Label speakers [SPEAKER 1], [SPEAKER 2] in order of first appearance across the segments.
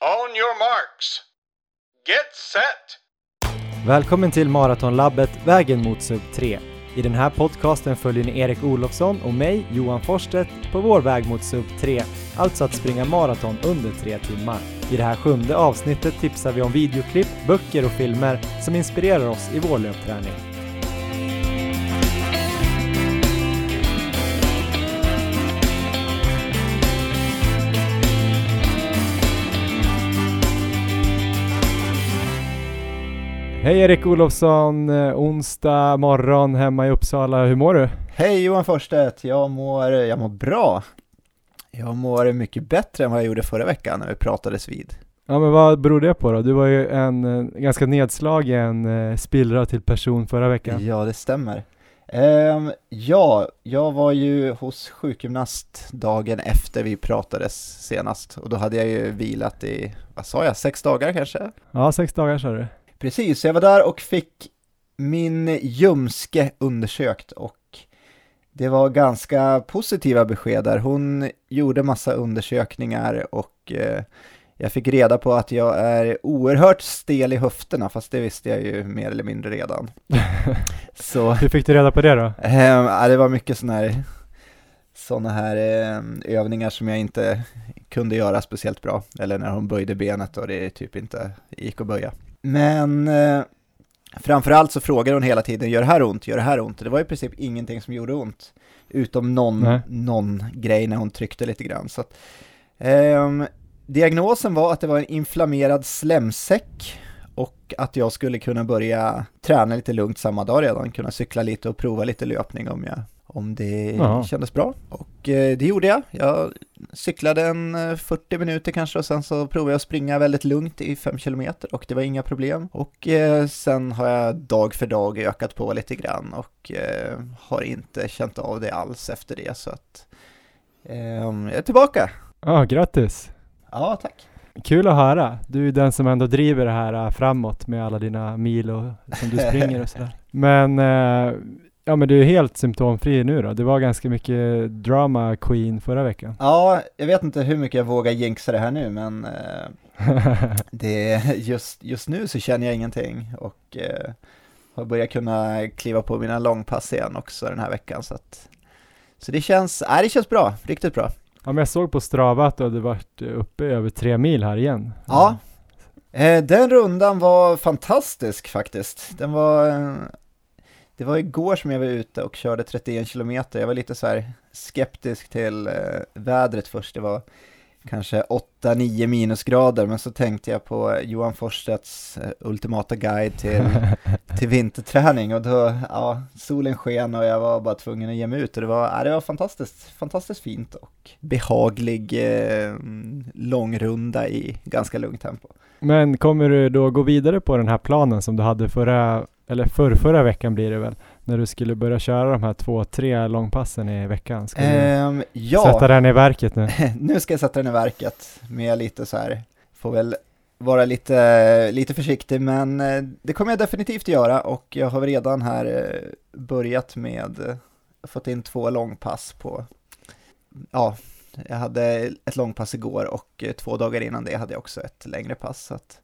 [SPEAKER 1] On your marks. Get set!
[SPEAKER 2] Välkommen till Maratonlabbet Vägen mot Sub 3. I den här podcasten följer ni Erik Olofsson och mig, Johan Forsstedt, på vår väg mot Sub 3, alltså att springa maraton under tre timmar. I det här sjunde avsnittet tipsar vi om videoklipp, böcker och filmer som inspirerar oss i vår löpträning. Hej Erik Olofsson, eh, onsdag morgon hemma i Uppsala. Hur mår du?
[SPEAKER 3] Hej Johan Forstedt, jag mår, jag mår bra. Jag mår mycket bättre än vad jag gjorde förra veckan när vi pratades vid.
[SPEAKER 2] Ja men vad beror det på då? Du var ju en eh, ganska nedslagen eh, spillra till person förra veckan.
[SPEAKER 3] Ja, det stämmer. Ehm, ja, jag var ju hos sjukgymnast dagen efter vi pratades senast och då hade jag ju vilat i, vad sa jag, sex dagar kanske?
[SPEAKER 2] Ja, sex dagar sa du.
[SPEAKER 3] Precis, så jag var där och fick min ljumske undersökt och det var ganska positiva besked där. Hon gjorde massa undersökningar och eh, jag fick reda på att jag är oerhört stel i höfterna, fast det visste jag ju mer eller mindre redan. Så,
[SPEAKER 2] Hur fick du reda på det då?
[SPEAKER 3] eh, det var mycket sådana här, såna här eh, övningar som jag inte kunde göra speciellt bra, eller när hon böjde benet och det typ inte gick att böja. Men eh, framförallt så frågade hon hela tiden, gör det här ont, gör det här ont? Det var i princip ingenting som gjorde ont, utom någon,
[SPEAKER 2] Nej.
[SPEAKER 3] någon grej när hon tryckte lite grann. Så att, ehm, diagnosen var att det var en inflammerad slemsäck och att jag skulle kunna börja träna lite lugnt samma dag redan, kunna cykla lite och prova lite löpning om, jag, om det
[SPEAKER 2] Jaha.
[SPEAKER 3] kändes bra. Och eh, det gjorde jag. Jag cyklade en eh, 40 minuter kanske och sen så provade jag att springa väldigt lugnt i 5 kilometer och det var inga problem. Och eh, sen har jag dag för dag ökat på lite grann och eh, har inte känt av det alls efter det så att eh, jag är tillbaka.
[SPEAKER 2] Ja, grattis!
[SPEAKER 3] Ja, tack.
[SPEAKER 2] Kul att höra. Du är den som ändå driver det här framåt med alla dina mil och som du springer och sådär. Men, eh, ja men du är helt symptomfri nu då. Det var ganska mycket drama queen förra veckan.
[SPEAKER 3] Ja, jag vet inte hur mycket jag vågar jinxa det här nu men eh, det, just, just nu så känner jag ingenting och eh, har börjat kunna kliva på mina långpass igen också den här veckan så att så det känns, nej, det känns bra, riktigt bra.
[SPEAKER 2] ja men jag såg på Strava att du hade varit uppe över tre mil här igen.
[SPEAKER 3] Ja, eh, den rundan var fantastisk faktiskt. Den var, eh, det var igår som jag var ute och körde 31 kilometer. Jag var lite så här skeptisk till eh, vädret först. Det var kanske 8-9 minusgrader, men så tänkte jag på Johan Forstedts eh, ultimata guide till, till vinterträning och då, ja, solen sken och jag var bara tvungen att ge mig ut och det var, ja, det var fantastiskt, fantastiskt fint och behaglig eh, långrunda i ganska lugnt tempo.
[SPEAKER 2] Men kommer du då gå vidare på den här planen som du hade förra, eller för förra veckan blir det väl? När du skulle börja köra de här två, tre långpassen i veckan. Ska du
[SPEAKER 3] Ehm, ja,
[SPEAKER 2] sätta den i verket nu?
[SPEAKER 3] nu ska jag sätta den i verket med lite så här, får väl vara lite, lite försiktig, men eh, det kommer jag definitivt göra och jag har redan här eh, börjat med, eh, fått in två långpass på, ja, jag hade ett långpass igår och två dagar innan det hade jag också ett längre pass. Så att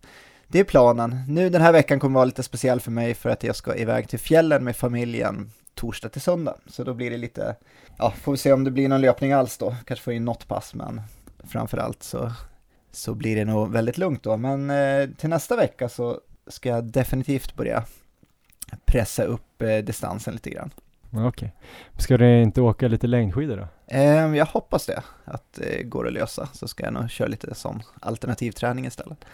[SPEAKER 3] det är planen. Nu den här veckan kommer vara lite speciell för mig för att jag ska iväg till fjällen med familjen torsdag till söndag. Så då blir det lite, ja, får vi se om det blir någon löpning alls då. Kanske får in något pass, men framförallt så, så blir det nog väldigt lugnt då. Men eh, till nästa vecka så ska jag definitivt börja pressa upp eh, distansen lite grann.
[SPEAKER 2] Okej. Ska du inte åka lite längdskidor då?
[SPEAKER 3] Eh, jag hoppas det, att det går att lösa. Så ska jag nog köra lite sån alternativträning istället.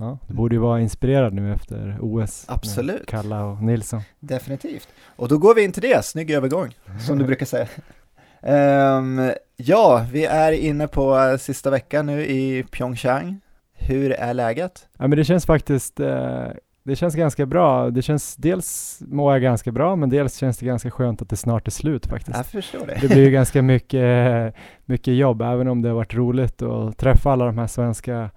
[SPEAKER 2] Ja, du borde ju vara inspirerad nu efter OS.
[SPEAKER 3] Absolut.
[SPEAKER 2] Kalla och Nilsson.
[SPEAKER 3] Definitivt. Och då går vi in till det, snygg övergång, som du brukar säga. Ehm, ja, vi är inne på eh, sista veckan nu i Pyeongchang. Hur är läget?
[SPEAKER 2] Ja men det känns faktiskt, eh, det känns ganska bra. Det känns, dels mår jag ganska bra, men dels känns det ganska skönt att det snart är slut faktiskt.
[SPEAKER 3] Jag förstår det.
[SPEAKER 2] Det blir ju ganska mycket, mycket jobb, även om det har varit roligt att träffa alla de här svenska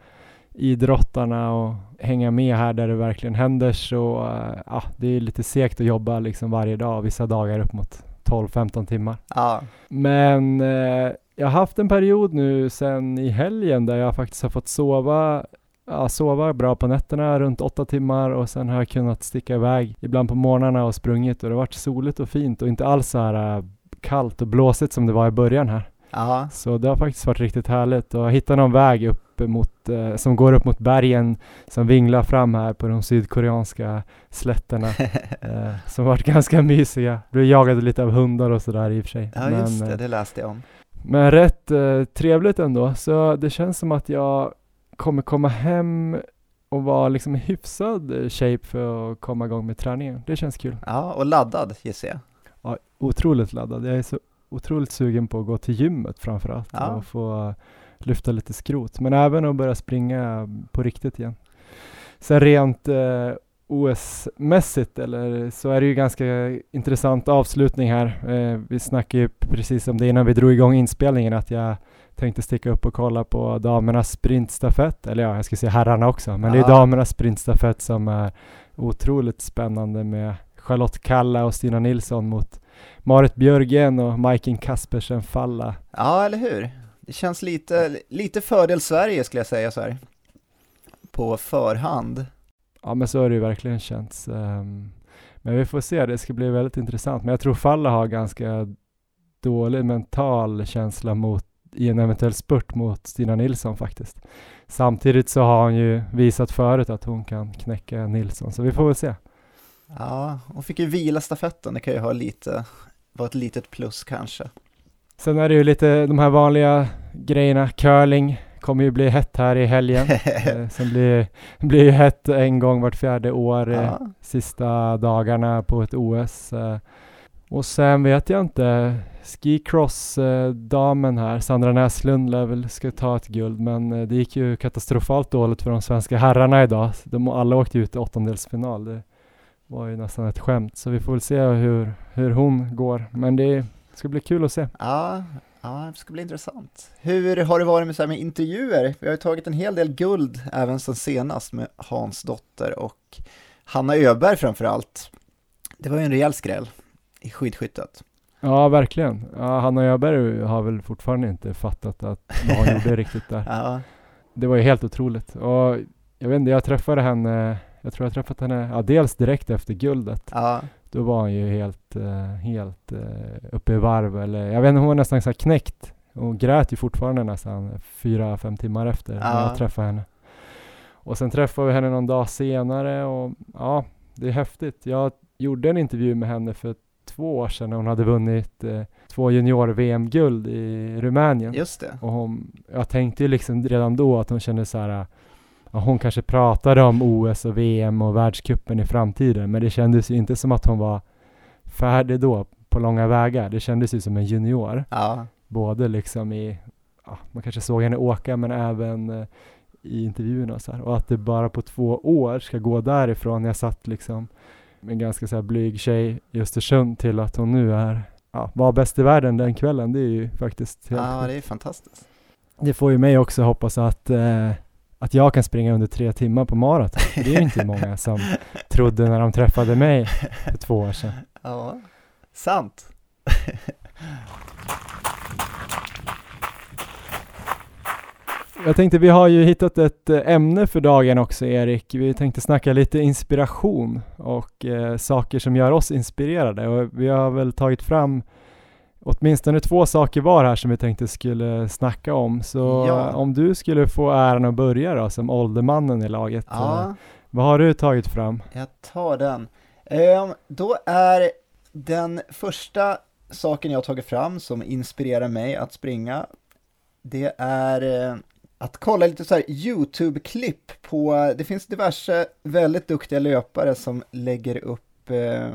[SPEAKER 2] idrottarna och hänga med här där det verkligen händer så, eh, ja, det är lite segt att jobba liksom varje dag, vissa dagar upp mot 12-15 timmar.
[SPEAKER 3] Ja,
[SPEAKER 2] Men eh, jag har haft en period nu sen i helgen där jag faktiskt har fått sova ja, sova bra på nätterna runt åtta timmar och sen har jag kunnat sticka iväg ibland på morgnarna och sprungit och det har varit soligt och fint och inte alls så här äh, kallt och blåsigt som det var i början här.
[SPEAKER 3] Ja,
[SPEAKER 2] Så det har faktiskt varit riktigt härligt och hitta någon väg upp mot, eh, som går upp mot bergen som vinglar fram här på de sydkoreanska slätterna eh, som varit ganska mysiga. Blev jagade lite av hundar och sådär i och för sig.
[SPEAKER 3] ja just
[SPEAKER 2] men,
[SPEAKER 3] det,
[SPEAKER 2] eh,
[SPEAKER 3] det läste jag om.
[SPEAKER 2] men rätt eh, trevligt ändå, så det känns som att jag kommer komma hem och vara liksom i hyfsad shape för att komma igång med träningen. Det känns kul.
[SPEAKER 3] Ja, och laddad gissar jag.
[SPEAKER 2] Ja, otroligt laddad. Jag är så otroligt sugen på att gå till gymmet framförallt
[SPEAKER 3] Ja.
[SPEAKER 2] och få lyfta lite skrot, men även att börja springa på riktigt igen. Sen rent eh, OS-mässigt eller så är det ju ganska intressant avslutning här. Eh, vi snackade ju precis om det innan vi drog igång inspelningen att jag tänkte sticka upp och kolla på damernas sprintstafett, eller ja, jag ska säga herrarna också, men det är
[SPEAKER 3] Ja.
[SPEAKER 2] damernas sprintstafett som är otroligt spännande med Charlotte Kalla och Stina Nilsson mot Marit Björgen och Majken Kaspersen Falla.
[SPEAKER 3] Ja, eller hur? Det känns lite, lite fördel Sverige skulle jag säga så här. På förhand.
[SPEAKER 2] Ja men så har det ju verkligen känts. Ehm, men vi får se, det ska bli väldigt intressant. Men jag tror Falla har ganska dålig mental känsla mot, i en eventuell spurt mot Stina Nilsson faktiskt. Samtidigt så har hon ju visat förut att hon kan knäcka Nilsson, så vi får väl se.
[SPEAKER 3] Ja, hon fick ju vila stafetten, det kan ju ha lite, vara ett litet plus kanske.
[SPEAKER 2] Sen är det ju lite de här vanliga grejerna, curling kommer ju bli hett här i helgen. Eh, Sen blir blir ju hett en gång vart fjärde år. eh, sista dagarna på ett OS. eh. Och sen vet jag inte, skicross-damen här, Sandra Näslund lär väl ska ta ett guld, men eh, det gick ju katastrofalt dåligt för de svenska herrarna idag. De alla åkte ut i åttondelsfinal. Det var ju nästan ett skämt, så vi får väl se hur, hur hon går. Men det ska bli kul att se.
[SPEAKER 3] Ja, ja, det ska bli intressant. Hur har det varit med, så med intervjuer? Vi har ju tagit en hel del guld även sen senast med Hans Dotter och Hanna Öberg framför allt. Det var ju en rejäl skräll i skidskyttet.
[SPEAKER 2] Ja, verkligen. Ja, Hanna Öberg har väl fortfarande inte fattat att vad hon gjorde riktigt där.
[SPEAKER 3] Ja,
[SPEAKER 2] Det var ju helt otroligt. Och jag vet inte, jag träffade henne, jag tror jag träffat henne, ja, dels direkt efter guldet.
[SPEAKER 3] ja,
[SPEAKER 2] Då var hon ju helt, eh, helt eh, uppe i varv, eller jag vet inte, hon var nästan så knäckt. Hon grät ju fortfarande nästan fyra, fem timmar efter när
[SPEAKER 3] Ja.
[SPEAKER 2] jag träffade henne. Och sen träffade vi henne någon dag senare och ja, det är häftigt. Jag gjorde en intervju med henne för två år sedan när hon hade vunnit eh, två junior-VM-guld i Rumänien.
[SPEAKER 3] just det.
[SPEAKER 2] Och hon, jag tänkte ju liksom redan då att hon kände så här, hon kanske pratade om OS och VM och världscupen i framtiden, men det kändes ju inte som att hon var färdig då på långa vägar. Det kändes ju som en junior,
[SPEAKER 3] Ja,
[SPEAKER 2] både liksom i, ja, man kanske såg henne åka, men även eh, i intervjuerna och så här. Och att det bara på två år ska gå därifrån, jag satt liksom med en ganska så här blyg tjej i Östersund till att hon nu är, ja, var bäst i världen den kvällen, det är ju faktiskt helt
[SPEAKER 3] ja det är fantastiskt.
[SPEAKER 2] Det får ju mig också hoppas att, eh, att jag kan springa under tre timmar på maraton. Det är ju inte många som trodde när de träffade mig för två år sedan.
[SPEAKER 3] Ja, sant.
[SPEAKER 2] Jag tänkte vi har ju hittat ett eh, ämne för dagen också Erik. Vi tänkte snacka lite inspiration och eh, saker som gör oss inspirerade och vi har väl tagit fram åtminstone två saker var här som vi tänkte skulle snacka om. Så
[SPEAKER 3] Ja.
[SPEAKER 2] eh, om du skulle få äran att börja då som åldermannen i laget. eh,
[SPEAKER 3] Ja,
[SPEAKER 2] Vad har du tagit fram?
[SPEAKER 3] jag tar den. Ehm, då är den första saken jag har tagit fram som inspirerar mig att springa, det är eh, att kolla lite så här YouTube-klipp på, det finns diverse väldigt duktiga löpare som lägger upp eh,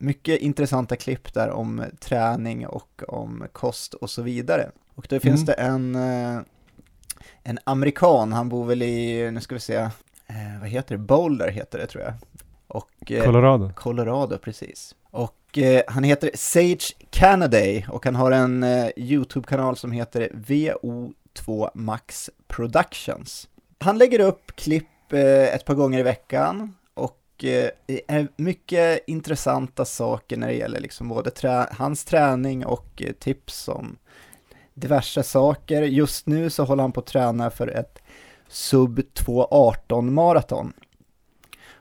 [SPEAKER 3] mycket intressanta klipp där om träning och om kost och så vidare. Och då finns
[SPEAKER 2] Mm.
[SPEAKER 3] det en, eh, en amerikan, han bor väl i, nu ska vi se, eh, vad heter det, Boulder heter det tror jag. Och, eh,
[SPEAKER 2] Colorado?
[SPEAKER 3] Colorado, precis. Och han heter Sage Canaday och han har en YouTube-kanal som heter VO2 Max Productions. Han lägger upp klipp ett par gånger i veckan och eh, mycket intressanta saker när det gäller liksom både trä- hans träning och eh, tips om diverse saker. Just nu så håller han på att träna för ett sub 2.18 maraton.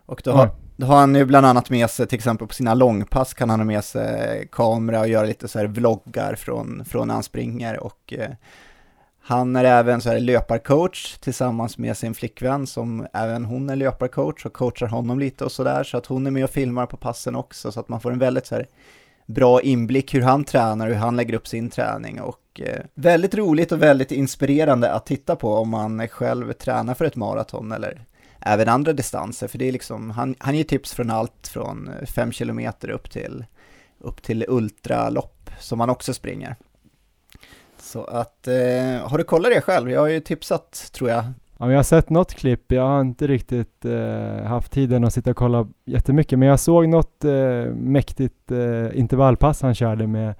[SPEAKER 3] Och då har, då har han ju bland annat med sig, till exempel på sina långpass kan han ha med sig kamera och göra lite så här vloggar från, från när han springer och eh, han är även så här löparcoach tillsammans med sin flickvän som även hon är löparcoach och coachar honom lite och sådär. Så att hon är med och filmar på passen också så att man får en väldigt så här bra inblick hur han tränar och hur han lägger upp sin träning. Och eh, väldigt roligt och väldigt inspirerande att titta på om man själv tränar för ett maraton eller även andra distanser. För det är liksom, han, han ger tips från allt från 5 km upp till, upp till ultralopp som han också springer. Så att, eh, har du kollat det själv? Jag har ju tipsat, tror jag.
[SPEAKER 2] Ja, jag har sett något klipp, jag har inte riktigt eh, haft tiden att sitta och kolla jättemycket, men jag såg något eh, mäktigt eh, intervallpass han körde med,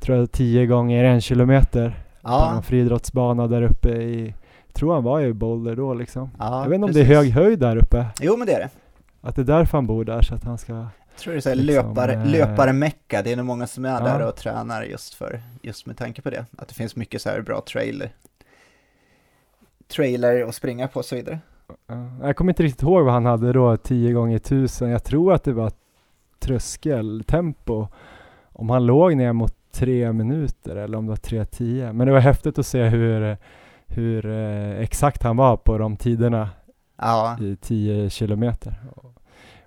[SPEAKER 2] tror jag, tio gånger en kilometer ja. på en friidrottsbana där uppe i, tror han var i Boulder då liksom. Ja, jag vet inte om det är hög höjd där uppe?
[SPEAKER 3] Jo, men det är det.
[SPEAKER 2] Att det är därför han bor där, så att han ska
[SPEAKER 3] jag tror det är så liksom, löpare, eh, löparmecka, det är nog många som är ja. där och tränar just, för, just med tanke på det. Att det finns mycket så här bra trailer, trailer att springa på och så vidare.
[SPEAKER 2] Jag kommer inte riktigt ihåg vad han hade då, 10 gånger 1000 Jag tror att det var tröskeltempo. Om han låg ner mot tre minuter eller om det var 3.10. Men det var häftigt att se hur, hur eh, exakt han var på de tiderna ja. i 10 kilometer.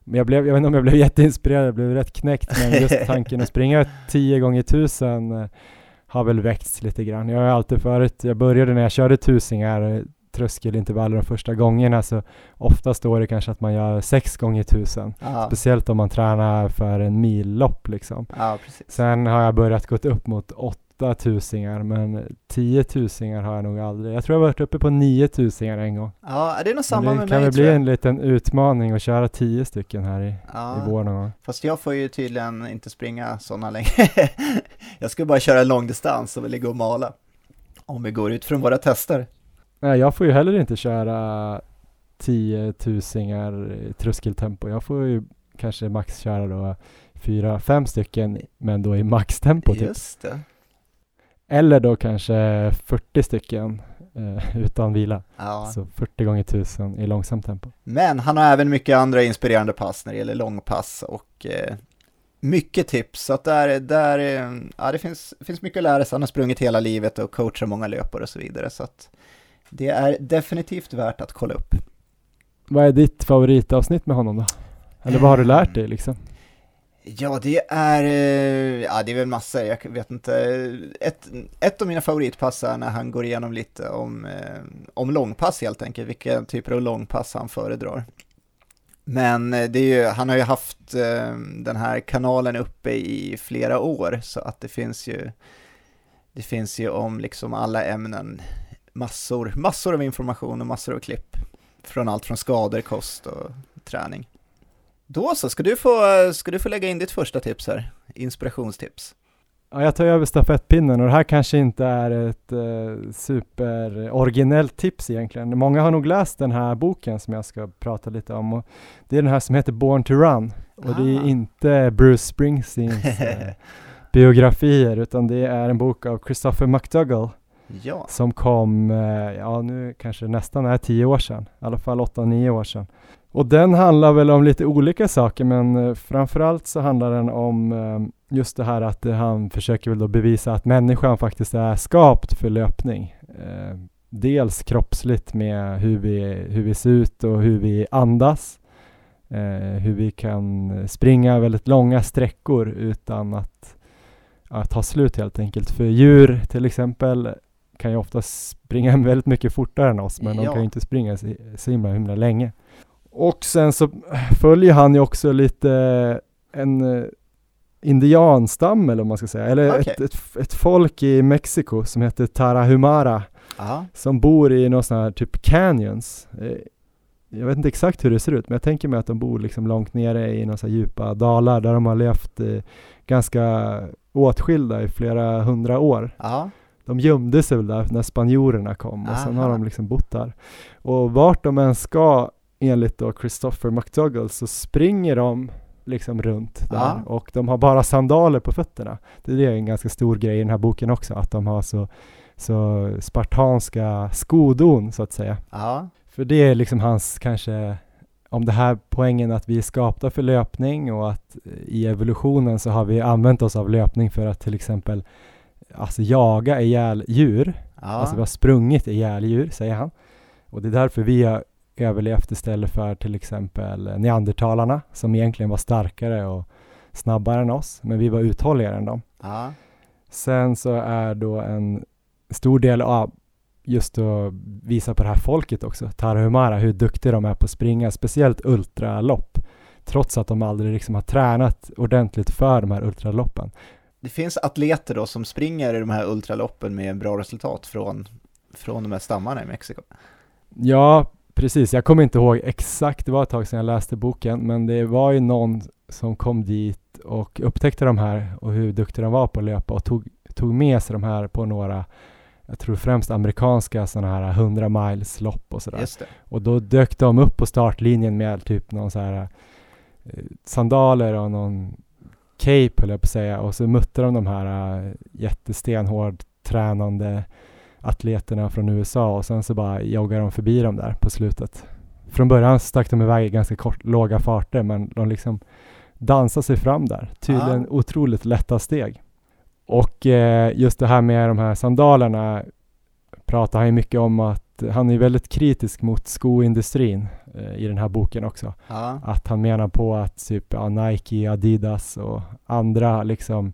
[SPEAKER 2] Men jag, blev, jag vet inte om jag blev jätteinspirerad, jag blev rätt knäckt, men just tanken att springa 10 gånger 1000 eh, har väl väckts lite grann. Jag har alltid förut, jag började när jag körde tusingar, eh, tröskelintervaller de första gångerna, så ofta står det kanske att man gör 6 gånger 1000. Speciellt om man tränar för en millopp liksom.
[SPEAKER 3] Ja,
[SPEAKER 2] Sen har jag börjat gått upp mot 8 åtta tusingar, men tio tusingar har jag nog aldrig. Jag tror jag varit uppe på nio tusingar en gång.
[SPEAKER 3] Ja, det är nog samma med mig
[SPEAKER 2] Det kan väl bli en liten utmaning att köra tio stycken här i, ja, i vår någon gång.
[SPEAKER 3] Fast jag får ju tydligen inte springa sådana längre. jag ska bara köra långdistans och ligga och mala. Om vi går ut från våra tester.
[SPEAKER 2] Nej, jag får ju heller inte köra tio tusingar i tröskeltempo. Jag får ju kanske max köra då fyra, fem stycken, men då i maxtempo typ.
[SPEAKER 3] Just det.
[SPEAKER 2] Eller då kanske 40 stycken eh, utan vila. Ja. Så 40 gånger 1000 i långsamt tempo.
[SPEAKER 3] Men han har även mycket andra inspirerande pass när det gäller långpass och eh, mycket tips. Så att där, där, ja, det finns, finns mycket att lära sig. Han har sprungit hela livet och coachar många löpare och så vidare. Så att det är definitivt värt att kolla upp.
[SPEAKER 2] Vad är ditt favoritavsnitt med honom då? Eller vad har du lärt dig liksom?
[SPEAKER 3] Ja, det är, eh, ja det är väl massor, jag vet inte. Ett, ett av mina favoritpass är när han går igenom lite om, eh, om långpass helt enkelt, vilka typer av långpass han föredrar. Men eh, det är ju, han har ju haft den här kanalen uppe i flera år, så att det finns ju, det finns ju om liksom alla ämnen, massor, massor av information och massor av klipp. Från allt från skador, kost och träning. Då så, ska du, få, ska du få lägga in ditt första tips här, inspirationstips.
[SPEAKER 2] Ja, jag tar över stafettpinnen och det här kanske inte är ett eh, superoriginellt tips egentligen. Många har nog läst den här boken som jag ska prata lite om och det är den här som heter Born to Run och ah. det är ah. inte Bruce Springsteens eh, biografier utan det är en bok av Christopher McDougall ja. som kom, eh, ja nu kanske nästan är tio år sedan, i alla fall åtta, nio år sedan. Och den handlar väl om lite olika saker men eh, framförallt så handlar den om eh, just det här att han försöker väl då bevisa att människan faktiskt är skapt för löpning. Eh, dels kroppsligt med hur vi, hur vi ser ut och hur vi andas. hur vi kan springa väldigt långa sträckor utan att, att ta slut helt enkelt. För djur till exempel kan ju ofta springa väldigt mycket fortare än oss men ja. de kan ju inte springa så, så himla, himla länge. Och sen så följer han ju också lite en uh, indianstam eller vad man ska säga, eller okay. ett, ett, ett, folk i Mexiko som heter Tarahumara Aha. som bor i några sådana här typ canyons. Eh, jag vet inte exakt hur det ser ut, men jag tänker mig att de bor liksom långt nere i några så djupa dalar där de har levt eh, ganska åtskilda i flera hundra år. Aha. De gömde sig väl där när spanjorerna kom och Aha. sen har de liksom bott där. Och vart de än ska enligt då Christopher McDougall så springer de liksom runt där ja. och de har bara sandaler på fötterna. Det är en ganska stor grej i den här boken också, att de har så så spartanska skodon så att säga.
[SPEAKER 3] Ja,
[SPEAKER 2] För det är liksom hans kanske, om det här poängen att vi är skapta för löpning och att i evolutionen så har vi använt oss av löpning för att till exempel alltså jaga ihjäl djur.
[SPEAKER 3] ja,
[SPEAKER 2] Alltså vi har sprungit ihjäl djur, säger han. Och det är därför vi har överlevt istället för till exempel neandertalarna som egentligen var starkare och snabbare än oss, men vi var uthålligare än dem.
[SPEAKER 3] ja,
[SPEAKER 2] Sen så är då en stor del av just att visa på det här folket också, Tarahumara, hur duktiga de är på att springa, speciellt ultralopp, trots att de aldrig liksom har tränat ordentligt för de här ultraloppen.
[SPEAKER 3] Det finns atleter då som springer i de här ultraloppen med bra resultat från, från de här stammarna i Mexiko.
[SPEAKER 2] Ja, precis. Jag kommer inte ihåg exakt, det var ett tag sedan jag läste boken, men det var ju någon som kom dit och upptäckte de här och hur duktiga de var på att löpa och tog, tog med sig de här på några, jag tror främst amerikanska sådana här 100 miles lopp och sådär. Och då dök de upp på startlinjen med typ någon så här eh, sandaler och någon cape höll jag på att säga och så mötte de de här eh, jättestenhård tränande atleterna från USA och sen så bara joggade de förbi dem där på slutet. Från början stack de iväg i ganska kort, låga farter men de liksom dansade sig fram där. Tydligen
[SPEAKER 3] Ah.
[SPEAKER 2] otroligt lätta steg. Och eh, just det här med de här sandalerna pratar han ju mycket om att han är väldigt kritisk mot skoindustrin eh, i den här boken också.
[SPEAKER 3] Ja,
[SPEAKER 2] Att han menar på att typ ja, Nike, Adidas och andra liksom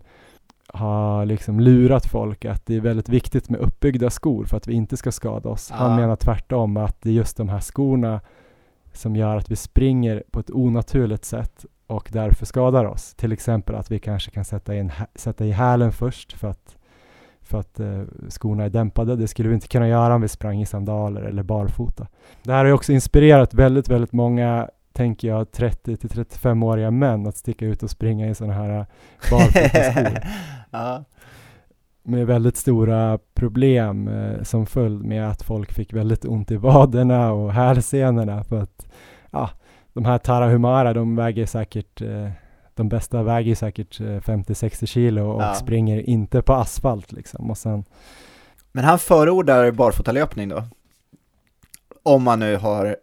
[SPEAKER 2] har liksom lurat folk att det är väldigt viktigt med uppbyggda skor för att vi inte ska skada oss. Han
[SPEAKER 3] Ja.
[SPEAKER 2] menar tvärtom att det är just de här skorna som gör att vi springer på ett onaturligt sätt och därför skadar oss. Till exempel att vi kanske kan sätta i, en, hä- sätta i hälen först för att, för att eh, skorna är dämpade. Det skulle vi inte kunna göra om vi sprang i sandaler eller barfota. Det här har ju också inspirerat väldigt, väldigt många tänker jag 30 till 35-åriga män att sticka ut och springa i sådana här barfotaskor
[SPEAKER 3] ja,
[SPEAKER 2] med väldigt stora problem eh, som följd med att folk fick väldigt ont i vaderna och hälsenorna för att ja, de här Tarahumara de väger säkert eh, de bästa väger säkert eh, 50-60 kilo och
[SPEAKER 3] Ja.
[SPEAKER 2] springer inte på asfalt liksom och sen
[SPEAKER 3] Men han förordar barfotalöpning då? Om man nu har,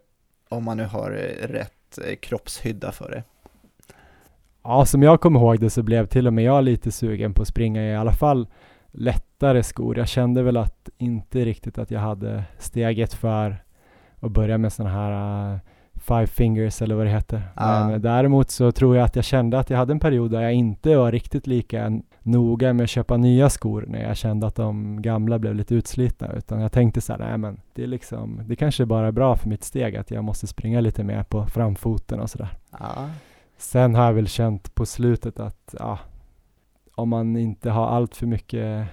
[SPEAKER 3] om man nu har rätt kroppshydda för det.
[SPEAKER 2] Ja, som jag kommer ihåg det så blev till och med jag lite sugen på att springa i alla fall lättare skor. Jag kände väl att inte riktigt att jag hade steget för att börja med sådana här uh, five fingers eller vad det heter.
[SPEAKER 3] Ja.
[SPEAKER 2] Men däremot så tror jag att jag kände att jag hade en period där jag inte var riktigt lika noga med att köpa nya skor när jag kände att de gamla blev lite utslitna utan jag tänkte så här, nej men det är liksom, det kanske bara är bra för mitt steg att jag måste springa lite mer på framfoten och sådär.
[SPEAKER 3] Ja,
[SPEAKER 2] Sen har jag väl känt på slutet att ja, om man inte har allt för mycket,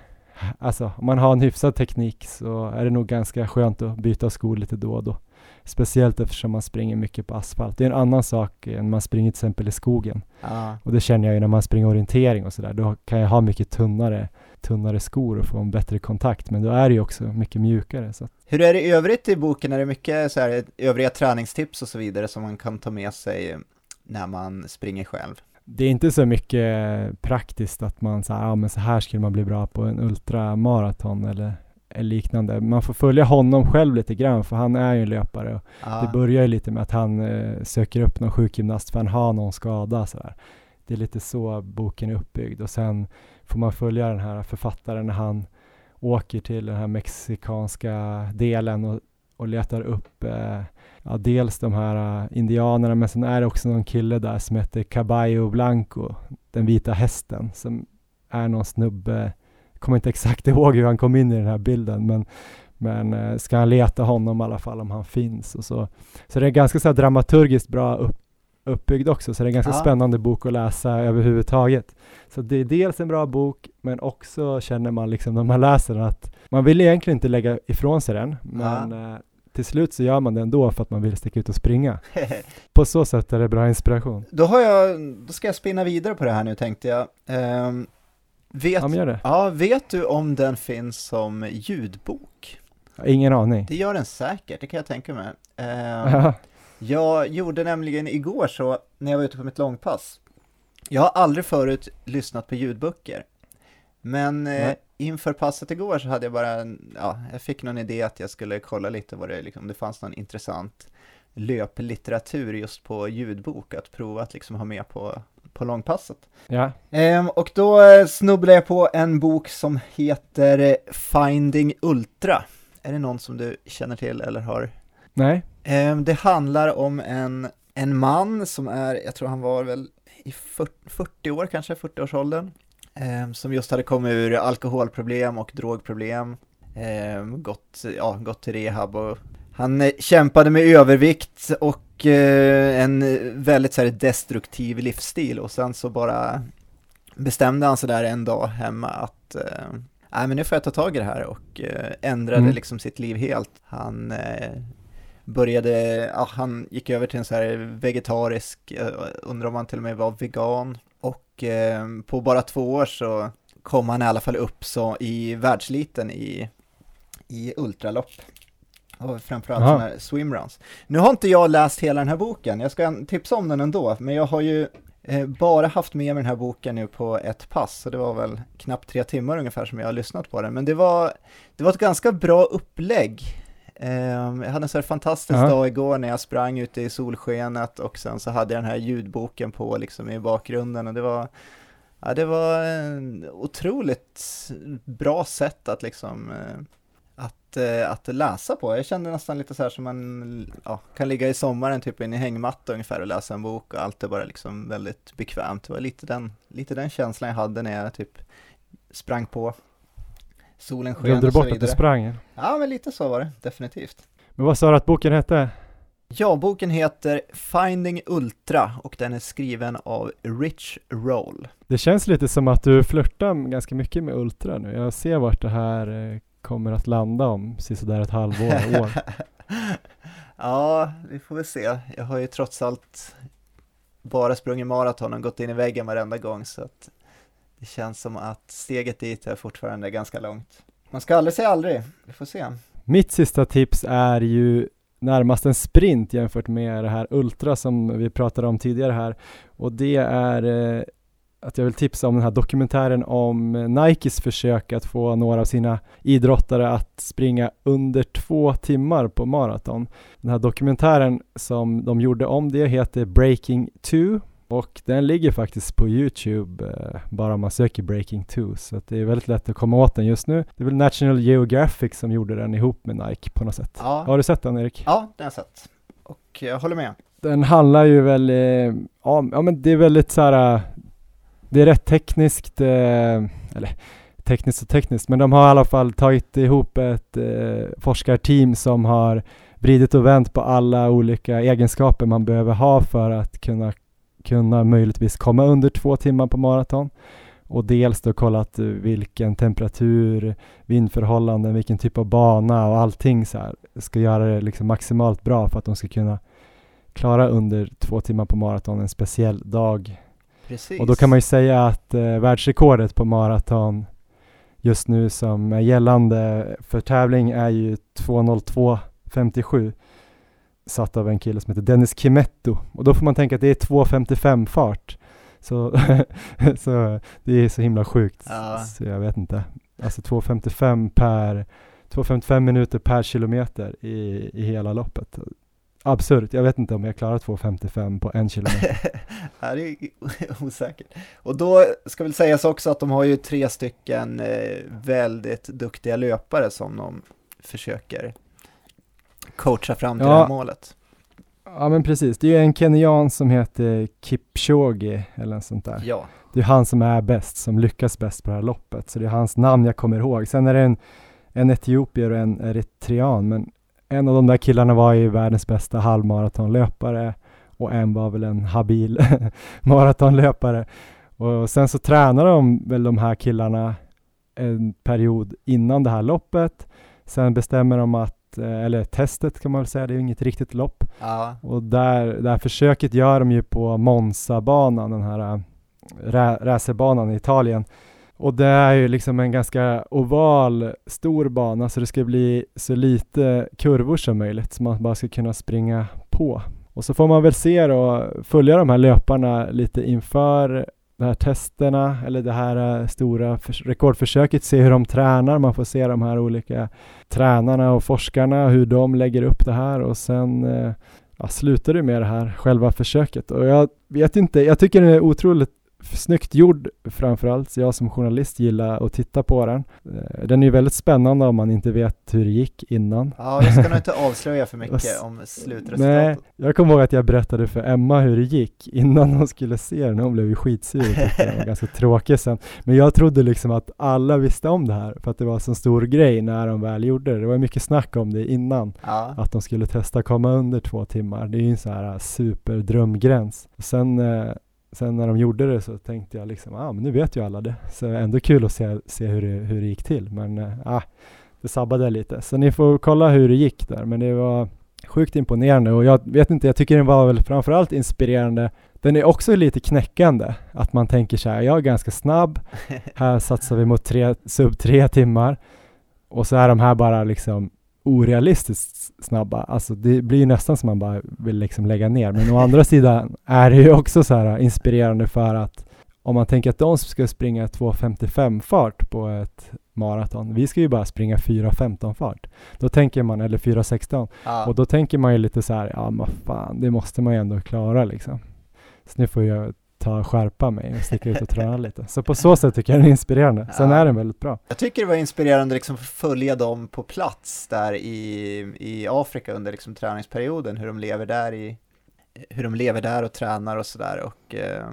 [SPEAKER 2] alltså om man har en hyfsad teknik så är det nog ganska skönt att byta skor lite då och då. Speciellt eftersom man springer mycket på asfalt. Det är en annan sak än man springer till exempel i skogen.
[SPEAKER 3] ja,
[SPEAKER 2] Och det känner jag ju när man springer orientering och sådär. Då kan jag ha mycket tunnare, tunnare skor och få en bättre kontakt. Men då är det ju också mycket mjukare. Så
[SPEAKER 3] Hur är det i övrigt i boken? Är det mycket så här, övriga träningstips och så vidare som man kan ta med sig när man springer själv?
[SPEAKER 2] det är inte så mycket praktiskt att man säger, ja men så här skulle man bli bra på en ultramaraton eller liknande. Man får följa honom själv lite grann för han är ju en löpare.
[SPEAKER 3] Ja,
[SPEAKER 2] Det börjar ju lite med att han eh, söker upp någon sjukgymnast för han har någon skada sådär. Det är lite så boken är uppbyggd och sen får man följa den här författaren när han åker till den här mexikanska delen och, och letar upp eh, ja, dels de här eh, indianerna men sen är det också någon kille där som heter Caballo Blanco, den vita hästen som är någon snubbe, kommer inte exakt ihåg hur han kom in i den här bilden men men eh, ska han leta honom i alla fall om han finns och så. Så det är ganska så dramaturgiskt bra upp, uppbyggd också, så det är en ganska
[SPEAKER 3] Ja.
[SPEAKER 2] spännande bok att läsa överhuvudtaget. Så det är dels en bra bok, men också känner man liksom när man läser den att man vill egentligen inte lägga ifrån sig den, men eh, till slut så gör man det ändå för att man vill sticka ut och springa. På så sätt är det bra inspiration.
[SPEAKER 3] Då har jag, då ska jag spinna vidare på det här nu tänkte jag. Ehm, vet,
[SPEAKER 2] Ja,
[SPEAKER 3] ja, vet du om den finns som ljudbok?
[SPEAKER 2] Ingen aning.
[SPEAKER 3] Det gör den säkert, det kan jag tänka mig.
[SPEAKER 2] Ja,
[SPEAKER 3] Jag gjorde nämligen igår så, när jag var ute på mitt långpass. Jag har aldrig förut lyssnat på ljudböcker. Men eh, inför passet igår så hade jag bara, en- ja, jag fick någon idé att jag skulle kolla lite vad det, liksom, det fanns någon intressant löplitteratur just på ljudbok att prova att liksom ha med på, på långpasset.
[SPEAKER 2] Ja.
[SPEAKER 3] Ehm, och då eh, snubblade jag på en bok som heter eh, Finding Ultra. Är det någon som du känner till eller har?
[SPEAKER 2] Nej.
[SPEAKER 3] Ehm, det handlar om en, en man som är, jag tror han var väl i 40, 40 år kanske, 40-årsåldern. ehm, som just hade kommit ur alkoholproblem och drogproblem. ehm, gått, ja, gått till rehab och han eh, kämpade med övervikt och eh, en eh, väldigt så här, destruktiv livsstil och sen så bara bestämde han sig där en dag hemma att eh, nej men nu får jag ta tag i det här och ändrade
[SPEAKER 2] Mm.
[SPEAKER 3] liksom sitt liv helt. Han började, ja, han gick över till en så här vegetarisk, undrar om han till och med var vegan och eh, på bara två år så kom han i alla fall upp så i världsliten i, i ultralopp. Och framförallt
[SPEAKER 2] Aha.
[SPEAKER 3] sådana här swimruns. Nu har inte jag läst hela den här boken, jag ska tipsa om den ändå, men jag har ju eh, bara haft med mig den här boken nu på ett pass, så det var väl knappt tre timmar ungefär som jag har lyssnat på den, men det var, det var ett ganska bra upplägg. Eh, jag hade en så här fantastisk
[SPEAKER 2] Ja.
[SPEAKER 3] dag igår när jag sprang ute i solskenet och sen så hade jag den här ljudboken på liksom i bakgrunden och det var Ja, det var en otroligt bra sätt att liksom eh, att, eh, att läsa på. Jag kände nästan lite så här som man ja, kan ligga i sommaren typ in i hängmatta ungefär och läsa en bok och allt är bara liksom väldigt bekvämt. Det var lite den, lite den känslan jag hade när jag typ sprang på. Solen sken
[SPEAKER 2] Glömde du bort att du sprang?
[SPEAKER 3] Ja, men lite så var det, definitivt.
[SPEAKER 2] Men vad sa du att boken hette?
[SPEAKER 3] Ja, boken heter Finding Ultra och den är skriven av Rich Roll.
[SPEAKER 2] Det känns lite som att du flörtar ganska mycket med Ultra nu. Jag ser vart det här eh, kommer att landa om sådär ett halvår, år.
[SPEAKER 3] ja, vi får väl se. Jag har ju trots allt bara sprungit maraton och gått in i väggen varenda gång så att det känns som att steget dit är fortfarande ganska långt. Man ska aldrig säga aldrig, vi får se.
[SPEAKER 2] Mitt sista tips är ju närmast en sprint jämfört med det här Ultra som vi pratade om tidigare här. Och det är eh, att jag vill tipsa om den här dokumentären om eh, Nikes försök att få några av sina idrottare att springa under två timmar på maraton. Den här dokumentären som de gjorde om det heter Breaking 2 och den ligger faktiskt på Youtube eh, bara man söker Breaking 2 så att det är väldigt lätt att komma åt den just nu. Det är väl National Geographic som gjorde den ihop med Nike på något sätt.
[SPEAKER 3] Ja,
[SPEAKER 2] Har du sett den Erik?
[SPEAKER 3] ja det har jag sett. Och jag håller med.
[SPEAKER 2] Den handlar ju väl, eh, ja, ja men det är väldigt så här det är rätt tekniskt, eh, eller tekniskt och tekniskt, men de har i alla fall tagit ihop ett eh, forskarteam som har vridit och vänt på alla olika egenskaper man behöver ha för att kunna, kunna möjligtvis komma under två timmar på maraton. Och dels då kollat vilken temperatur, vindförhållanden, vilken typ av bana och allting så här ska göra det liksom maximalt bra för att de ska kunna klara under två timmar på maraton en speciell dag.
[SPEAKER 3] Precis.
[SPEAKER 2] Och då kan man ju säga att eh, världsrekordet på maraton just nu som är gällande för tävling är ju 2.02.57 satt av en kille som heter Dennis Kimetto och då får man tänka att det är 2.55 fart. Så, så det är så himla sjukt
[SPEAKER 3] Ja.
[SPEAKER 2] så jag vet inte. Alltså 2.55 per 2.55 minuter per kilometer i, i hela loppet. Absurt, jag vet inte om jag klarar 2.55 på en kilometer.
[SPEAKER 3] Det är osäkert. Och då ska väl sägas också att de har ju tre stycken eh, väldigt duktiga löpare som de försöker coacha fram till
[SPEAKER 2] Ja.
[SPEAKER 3] det här målet.
[SPEAKER 2] Ja men precis, det är ju en kenyan som heter Kipchoge eller något sånt där.
[SPEAKER 3] Ja,
[SPEAKER 2] Det är han som är bäst, som lyckas bäst på det här loppet. Så det är hans namn jag kommer ihåg. Sen är det en, en etiopier och en eritrean, men en av de där killarna var ju världens bästa halvmaratonlöpare och en var väl en habil maratonlöpare. Och sen så tränar de väl de här killarna en period innan det här loppet. Sen bestämmer de att, eh, eller testet kan man väl säga, det är ju inget riktigt lopp.
[SPEAKER 3] ja,
[SPEAKER 2] Och där, det här försöket gör de ju på Monza-banan, den här rä, racerbanan i Italien. Och det är ju liksom en ganska oval, stor bana så det ska bli så lite kurvor som möjligt så man bara ska kunna springa på. Och så får man väl se och följa de här löparna lite inför de här testerna eller det här eh, stora rekordförsöket, se hur de tränar. Man får se de här olika tränarna och forskarna, hur de lägger upp det här och sen eh, ja, slutar det med det här själva försöket. Och jag vet inte, jag tycker det är otroligt snyggt gjord framförallt. Jag som journalist gillar att titta på den. Eh, den är ju väldigt spännande om man inte vet hur det gick innan.
[SPEAKER 3] Ja, jag ska nog inte avslöja för mycket om slutresultatet. Nej,
[SPEAKER 2] jag kommer ihåg att jag berättade för Emma hur det gick innan hon skulle se den. Hon blev ju skitsur och den var ganska tråkig sen. Men jag trodde liksom att alla visste om det här för att det var en så stor grej när de väl gjorde det. Det var mycket snack om det innan. Ja. Att de skulle testa komma under två timmar. Det är ju en sån här superdrömgräns. Sen eh, sen när de gjorde det så tänkte jag liksom, ah, men nu vet ju alla det. Så ändå kul att se, se hur, det, hur det gick till. Men äh, ah, det sabbade lite. Så ni får kolla hur det gick där. Men det var sjukt imponerande och jag vet inte, jag tycker den var väl framförallt inspirerande. Den är också lite knäckande, att man tänker så här, jag är ganska snabb, här satsar vi mot tre, sub tre timmar och så är de här bara liksom orealistiskt snabba. Alltså det blir ju nästan som man bara vill liksom lägga ner. Men å andra sidan är det ju också så här inspirerande för att om man tänker att de ska springa 2.55 fart på ett maraton. Vi ska ju bara springa 4.15 fart. Då tänker man, eller 4.16. Ah. Och då tänker man ju lite så här, ja men fan, det måste man ju ändå klara liksom. Så nu får jag ta skärpa mig och sticka ut och träna lite. Så på så sätt tycker jag den är inspirerande. Sen ja. är den väldigt bra.
[SPEAKER 3] Jag tycker det var inspirerande liksom att följa dem på plats där i, i Afrika under liksom träningsperioden, hur de lever där i hur de lever där och tränar och sådär och eh,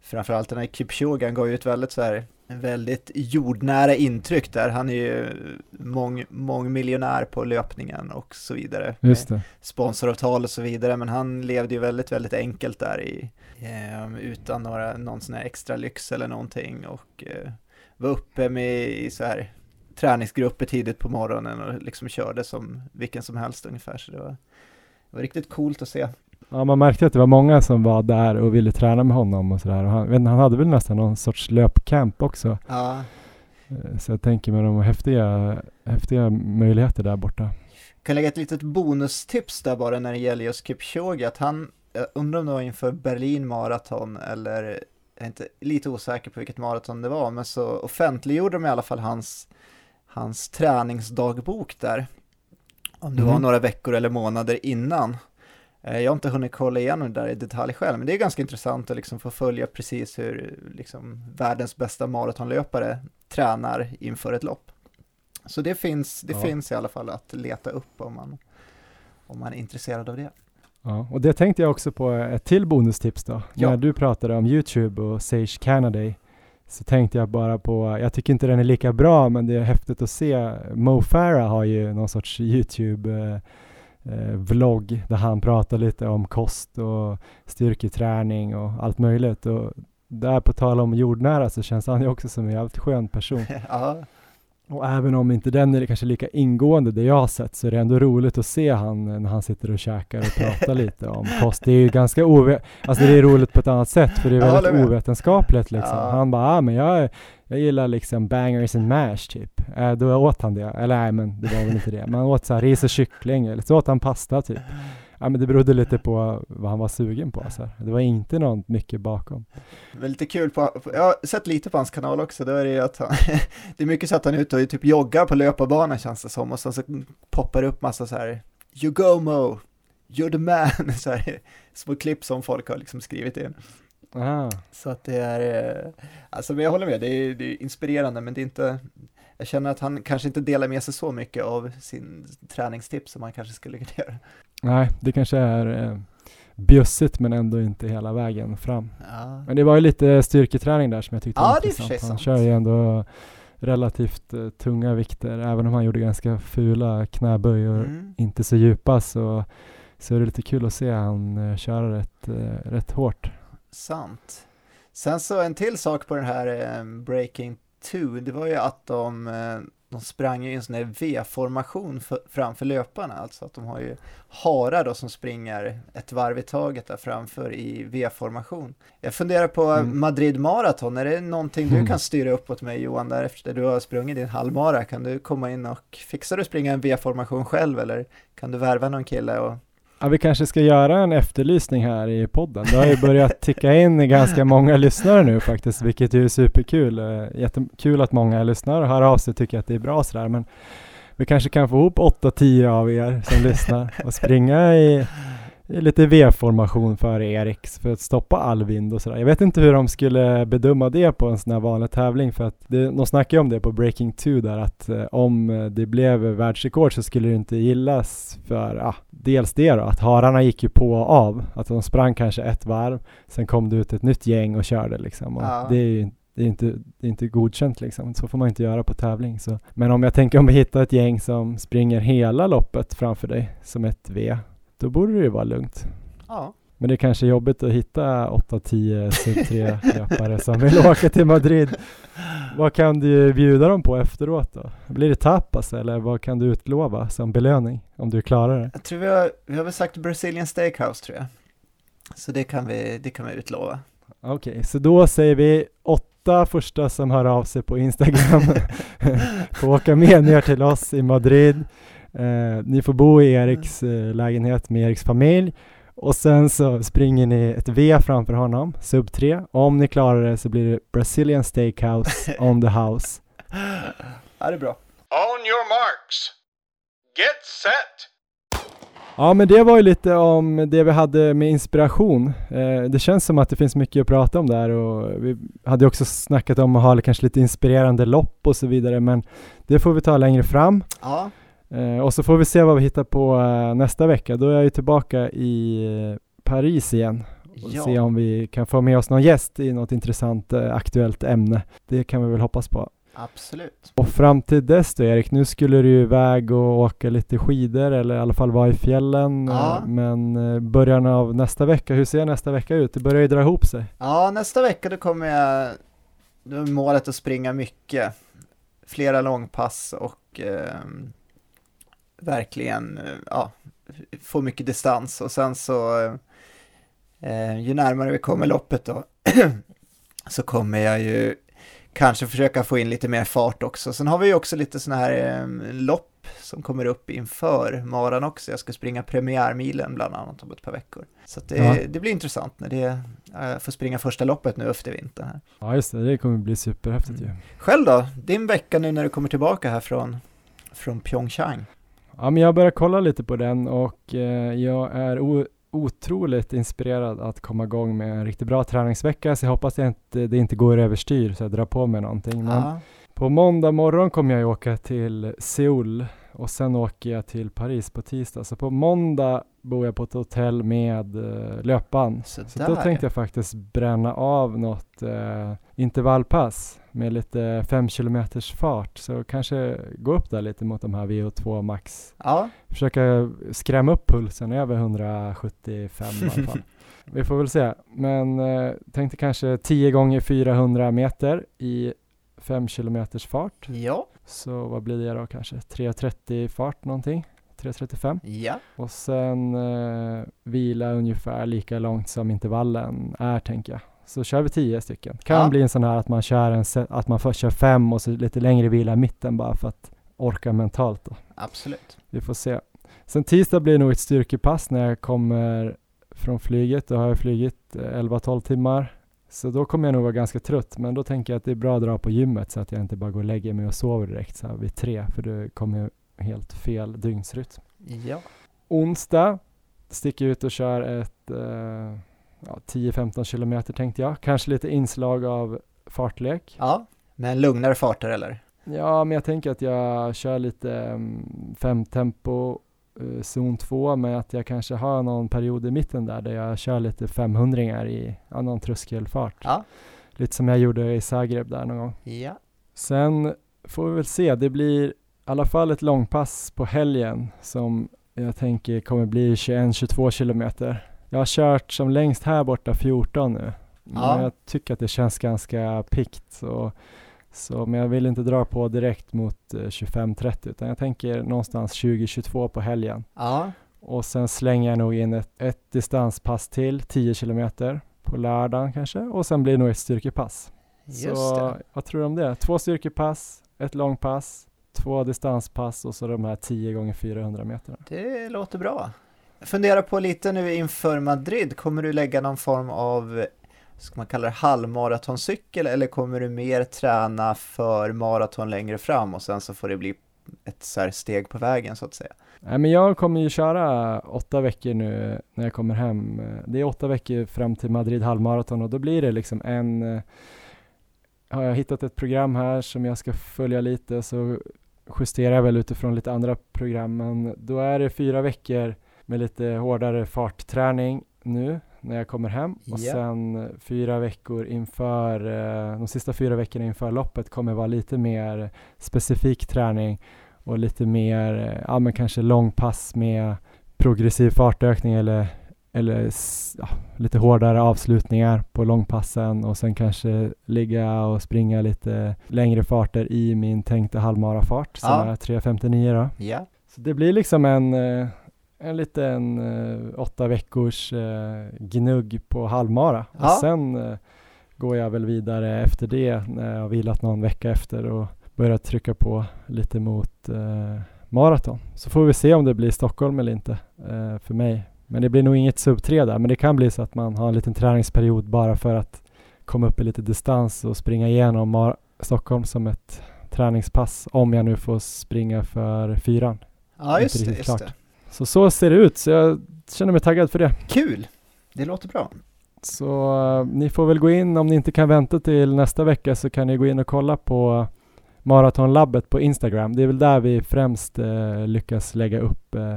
[SPEAKER 3] framförallt den här Kipchoge, han gav ju ett väldigt så här väldigt jordnära intryck där. Han är ju mång, mångmiljonär på löpningen och så vidare.
[SPEAKER 2] Just det.
[SPEAKER 3] Sponsoravtal och så vidare, men han levde ju väldigt, väldigt enkelt där i, eh, utan några, någon sån här extra lyx eller någonting och eh, var uppe med i så här träningsgrupper tidigt på morgonen och liksom körde som vilken som helst ungefär. Så det var, det var riktigt coolt att se.
[SPEAKER 2] Ja, man märkte att det var många som var där och ville träna med honom och sådär. Han, han hade väl nästan någon sorts löpcamp också.
[SPEAKER 3] Ja.
[SPEAKER 2] Eh, så jag tänker med de häftiga, häftiga möjligheter där borta.
[SPEAKER 3] Jag kan lägga ett litet bonustips där bara när det gäller just Kipchoge, att han, jag undrar om det var inför Berlin maraton eller jag är inte lite osäker på vilket maraton det var, men så offentliggjorde de i alla fall hans, hans träningsdagbok där. Om det mm. var några veckor eller månader innan. Eh, jag har inte hunnit kolla igenom det där i detalj själv, men det är ganska intressant att liksom få följa precis hur liksom världens bästa maratonlöpare tränar inför ett lopp. Så det finns, det ja. finns i alla fall att leta upp om man, om man är intresserad av det.
[SPEAKER 2] Ja, och det tänkte jag också på ett till bonustips då. Ja. När du pratade om YouTube och Sage Canada så tänkte jag bara på, jag tycker inte den är lika bra, men det är häftigt att se. Mo Farah har ju någon sorts YouTube eh, eh, vlogg där han pratar lite om kost och styrketräning och allt möjligt. Och där på tal om jordnära så känns han ju också som en jävligt skön person.
[SPEAKER 3] ja.
[SPEAKER 2] Och även om inte den är kanske lika ingående det jag har sett så är det ändå roligt att se han när han sitter och käkar och pratar lite om kost. Det är ju ganska ove alltså det är roligt på ett annat sätt för det är väldigt ovetenskapligt liksom. Ja. Han bara, ah, men jag, jag gillar liksom bangers and mash typ. Äh, då åt han det, eller nej men det var väl inte det. Men han åt så här ris och kyckling eller så åt han pasta typ. Ja, men det berodde lite på vad han var sugen på. Så här. Det var inte något mycket bakom.
[SPEAKER 3] Det lite kul, på, jag har sett lite på hans kanal också, då är det att han, det är mycket så att han är ute och typ joggar på löparbanan känns det som och sen så poppar det upp massa så här You go Mo, you're the man, så här, små klipp som folk har liksom skrivit in.
[SPEAKER 2] Aha.
[SPEAKER 3] Så att det är, eh, alltså men jag håller med, det är, det är inspirerande men det är inte, jag känner att han kanske inte delar med sig så mycket av sin träningstips som han kanske skulle kunna göra.
[SPEAKER 2] Nej, det kanske är eh, bjussigt men ändå inte hela vägen fram.
[SPEAKER 3] Ja.
[SPEAKER 2] Men det var ju lite styrketräning där som jag tyckte
[SPEAKER 3] ja,
[SPEAKER 2] var intressant. Han sant. kör ju ändå relativt uh, tunga vikter, även om han gjorde ganska fula knäböj och mm. inte så djupa så, så är det lite kul att se han uh, köra rätt, uh, rätt hårt.
[SPEAKER 3] Sant. Sen så en till sak på den här Breaking 2, det var ju att de de sprang i en sån här V-formation framför löparna, alltså att de har ju harar då som springer ett varv i taget där framför i V-formation. Jag funderar på mm. Madrid Marathon, är det någonting du kan styra upp åt mig Johan, där efter du har sprungit din halvmara, kan du komma in och fixa du springa en V-formation själv eller kan du värva någon kille och
[SPEAKER 2] Ja, vi kanske ska göra en efterlysning här i podden. Det har ju börjat ticka in ganska många lyssnare nu faktiskt, vilket ju är superkul. Eh, jättekul att många lyssnar och hör av sig och tycker att det är bra sådär. Men vi kanske kan få ihop 8-10 av er som lyssnar och springa i lite V-formation för Erik för att stoppa all vind och sådär. Jag vet inte hur de skulle bedöma det på en sån här vanlig tävling för att det, de snackar ju om det på Breaking 2 där att eh, om det blev världsrekord så skulle det inte gillas för ah, dels det då att hararna gick ju på och av, att de sprang kanske ett varv, sen kom det ut ett nytt gäng och körde liksom. Och ja. Det är ju det är inte, det är inte godkänt liksom. Så får man inte göra på tävling. Så. Men om jag tänker om vi hittar ett gäng som springer hela loppet framför dig som ett V, då borde det ju vara lugnt.
[SPEAKER 3] Ja.
[SPEAKER 2] Men det är kanske jobbigt att hitta 8-10 sub 3-löpare som vill åka till Madrid. Vad kan du bjuda dem på efteråt då? Blir det tapas eller vad kan du utlova som belöning om du klarar det?
[SPEAKER 3] Jag tror vi har, vi har väl sagt Brazilian Steakhouse tror jag. Så det kan vi, det kan vi utlova.
[SPEAKER 2] Okej, okay, så då säger vi åtta första som hör av sig på Instagram får åka med ner till oss i Madrid. Eh, ni får bo i Eriks eh, lägenhet med Eriks familj och sen så springer ni ett V framför honom, sub 3. Om ni klarar det så blir det Brazilian Steakhouse on the house.
[SPEAKER 3] Ja, det är bra.
[SPEAKER 1] On your marks. Get set!
[SPEAKER 2] Ja, men det var ju lite om det vi hade med inspiration. Eh, det känns som att det finns mycket att prata om där och vi hade också snackat om att ha kanske lite inspirerande lopp och så vidare, men det får vi ta längre fram.
[SPEAKER 3] Ja.
[SPEAKER 2] Eh, och så får vi se vad vi hittar på eh, nästa vecka. Då är jag ju tillbaka i eh, Paris igen och ja. se om vi kan få med oss någon gäst i något intressant aktuellt ämne. Det kan vi väl hoppas på.
[SPEAKER 3] Absolut.
[SPEAKER 2] Och fram till dess då Erik, nu skulle du ju iväg och åka lite skidor eller i alla fall vara i fjällen.
[SPEAKER 3] Ja.
[SPEAKER 2] Men början av nästa vecka, hur ser nästa vecka ut? Det börjar ju dra ihop sig.
[SPEAKER 3] Ja, nästa vecka då kommer jag, då är målet att springa mycket. Flera långpass och eh, verkligen eh, ja, få mycket distans och sen så eh, ju närmare vi kommer loppet då så kommer jag ju kanske försöka få in lite mer fart också. Sen har vi ju också lite sådana här eh, lopp som kommer upp inför maran också. Jag ska springa premiärmilen bland annat om ett par veckor. Så det, ja. det, blir intressant när det jag eh, får springa första loppet nu efter vintern. Här.
[SPEAKER 2] Ja just det, det kommer bli superhäftigt ju. Mm.
[SPEAKER 3] Själv då? Din vecka nu när du kommer tillbaka här från, från Pyeongchang?
[SPEAKER 2] Ja, men jag börjar kolla lite på den och eh, jag är otroligt inspirerad att komma igång med en riktigt bra träningsvecka, så jag hoppas att det, det inte går överstyr så jag drar på mig någonting. Men
[SPEAKER 3] ja.
[SPEAKER 2] På måndag morgon kommer jag åka till Seoul och sen åker jag till Paris på tisdag. Så på måndag bor jag på ett hotell med uh, löpband. Så, så då tänkte jag faktiskt bränna av något uh, intervallpass med lite 5 km fart. Så kanske gå upp där lite mot de här VO2 max.
[SPEAKER 3] Ja.
[SPEAKER 2] Försöka skrämma upp pulsen över 175 i alla fall. Vi får väl se. Men uh, tänkte kanske 10 gånger 400 meter i 5 km fart.
[SPEAKER 3] Ja.
[SPEAKER 2] Så vad blir det då kanske? 3.30 fart någonting? 3.35?
[SPEAKER 3] Ja.
[SPEAKER 2] Och sen eh, vila ungefär lika långt som intervallen är tänker jag. Så kör vi 10 stycken. Kan ja. bli en sån här att man kör en att man först kör fem och så lite längre vila i mitten bara för att orka mentalt då.
[SPEAKER 3] Absolut.
[SPEAKER 2] Vi får se. Sen tisdag blir det nog ett styrkepass när jag kommer från flyget. Då har jag flugit 11-12 timmar så då kommer jag nog vara ganska trött, men då tänker jag att det är bra att dra på gymmet så att jag inte bara går och lägger mig och sover direkt så här vid tre, för det kommer helt fel dygnsrytm.
[SPEAKER 3] Ja.
[SPEAKER 2] Onsdag sticker ut och kör ett eh, ja, 10-15 kilometer tänkte jag. Kanske lite inslag av fartlek.
[SPEAKER 3] Ja, med lugnare farter eller?
[SPEAKER 2] Ja, men jag tänker att jag kör lite um, femtempo uh, zon 2 med att jag kanske har någon period i mitten där där jag kör lite 500 i ja, någon tröskelfart.
[SPEAKER 3] Ja.
[SPEAKER 2] Lite som jag gjorde i Zagreb där någon gång.
[SPEAKER 3] Ja.
[SPEAKER 2] Sen får vi väl se, det blir i alla fall ett långpass på helgen som jag tänker kommer bli 21-22 kilometer. Jag har kört som längst här borta 14 nu.
[SPEAKER 3] Ja.
[SPEAKER 2] Men jag tycker att det känns ganska pikt. Och så, men jag vill inte dra på direkt mot eh, 25-30 utan jag tänker någonstans 20-22 på helgen.
[SPEAKER 3] Ja.
[SPEAKER 2] Och sen slänger jag nog in ett, ett distanspass till, 10 kilometer på lördagen kanske och sen blir det nog ett styrkepass.
[SPEAKER 3] Just
[SPEAKER 2] så
[SPEAKER 3] det.
[SPEAKER 2] vad tror du om det? Två styrkepass, ett långpass, två distanspass och så de här 10 gånger 400 meterna.
[SPEAKER 3] Det låter bra. funderar på lite nu inför Madrid, kommer du lägga någon form av, ska man kalla det halvmaratoncykel eller kommer du mer träna för maraton längre fram och sen så får det bli ett så steg på vägen så att säga?
[SPEAKER 2] Nej, men jag kommer ju köra åtta veckor nu när jag kommer hem. Det är åtta veckor fram till Madrid halvmaraton och då blir det liksom en eh, har jag hittat ett program här som jag ska följa lite så justerar jag väl utifrån lite andra program men då är det fyra veckor med lite hårdare fartträning nu när jag kommer hem och sen fyra veckor inför, eh, de sista fyra veckorna inför loppet kommer vara lite mer specifik träning och lite mer, eh, ja men kanske långpass med progressiv fartökning eller, eller ja, lite hårdare avslutningar på långpassen och sen kanske ligga och springa lite längre farter i min tänkta halvmarafart som
[SPEAKER 3] Ja.
[SPEAKER 2] är 3.59 då.
[SPEAKER 3] Ja,
[SPEAKER 2] Så det blir liksom en, eh, en liten eh, åtta veckors eh, gnugg på halvmara.
[SPEAKER 3] Ja.
[SPEAKER 2] Och sen eh, går jag väl vidare efter det när jag har vilat någon vecka efter och börjar trycka på lite mot eh, maraton. Så får vi se om det blir Stockholm eller inte eh, för mig. Men det blir nog inget sub 3 där, men det kan bli så att man har en liten träningsperiod bara för att komma upp i lite distans och springa igenom Mar- Stockholm som ett träningspass om jag nu får springa för fyran.
[SPEAKER 3] ja just det, just
[SPEAKER 2] klart.
[SPEAKER 3] det.
[SPEAKER 2] Så så ser det ut, så jag känner mig taggad för det.
[SPEAKER 3] Kul! Det låter bra.
[SPEAKER 2] Så eh, ni får väl gå in, om ni inte kan vänta till nästa vecka så kan ni gå in och kolla på Maratonlabbet på Instagram. Det är väl där vi främst eh, lyckas lägga upp eh,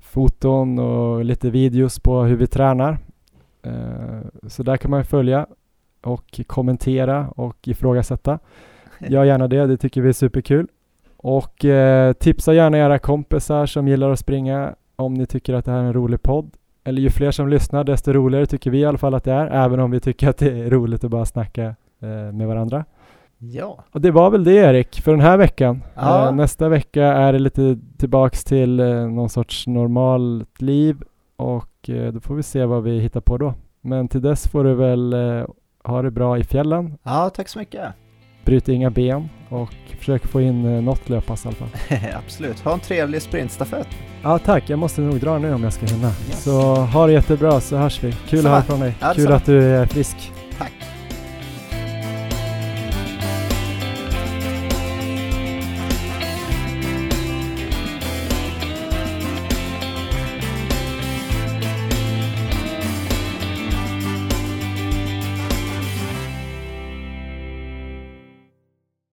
[SPEAKER 2] foton och lite videos på hur vi tränar. Så där kan man följa och kommentera och ifrågasätta. Gör gärna det, det tycker vi är superkul. Och eh, tipsa gärna era kompisar som gillar att springa om ni tycker att det här är en rolig podd. Eller ju fler som lyssnar desto roligare tycker vi i alla fall att det är, även om vi tycker att det är roligt att bara snacka eh, med varandra.
[SPEAKER 3] Ja,
[SPEAKER 2] Och det var väl det Erik, för den här veckan.
[SPEAKER 3] Ja.
[SPEAKER 2] Eh, nästa vecka är det lite tillbaks till eh, någon sorts normalt liv och eh, då får vi se vad vi hittar på då. Men till dess får du väl eh, ha det bra i fjällen,
[SPEAKER 3] ja tack så mycket.
[SPEAKER 2] Bryt inga ben och försök få in eh, något löppass i alla fall.
[SPEAKER 3] Absolut. Ha en trevlig sprintstafett.
[SPEAKER 2] Ja tack, jag måste nog dra nu om jag ska hinna.
[SPEAKER 3] Yes.
[SPEAKER 2] Så ha det jättebra så hörs vi. Kul att
[SPEAKER 3] Samma.
[SPEAKER 2] höra från dig.
[SPEAKER 3] Ja,
[SPEAKER 2] Kul att du är frisk.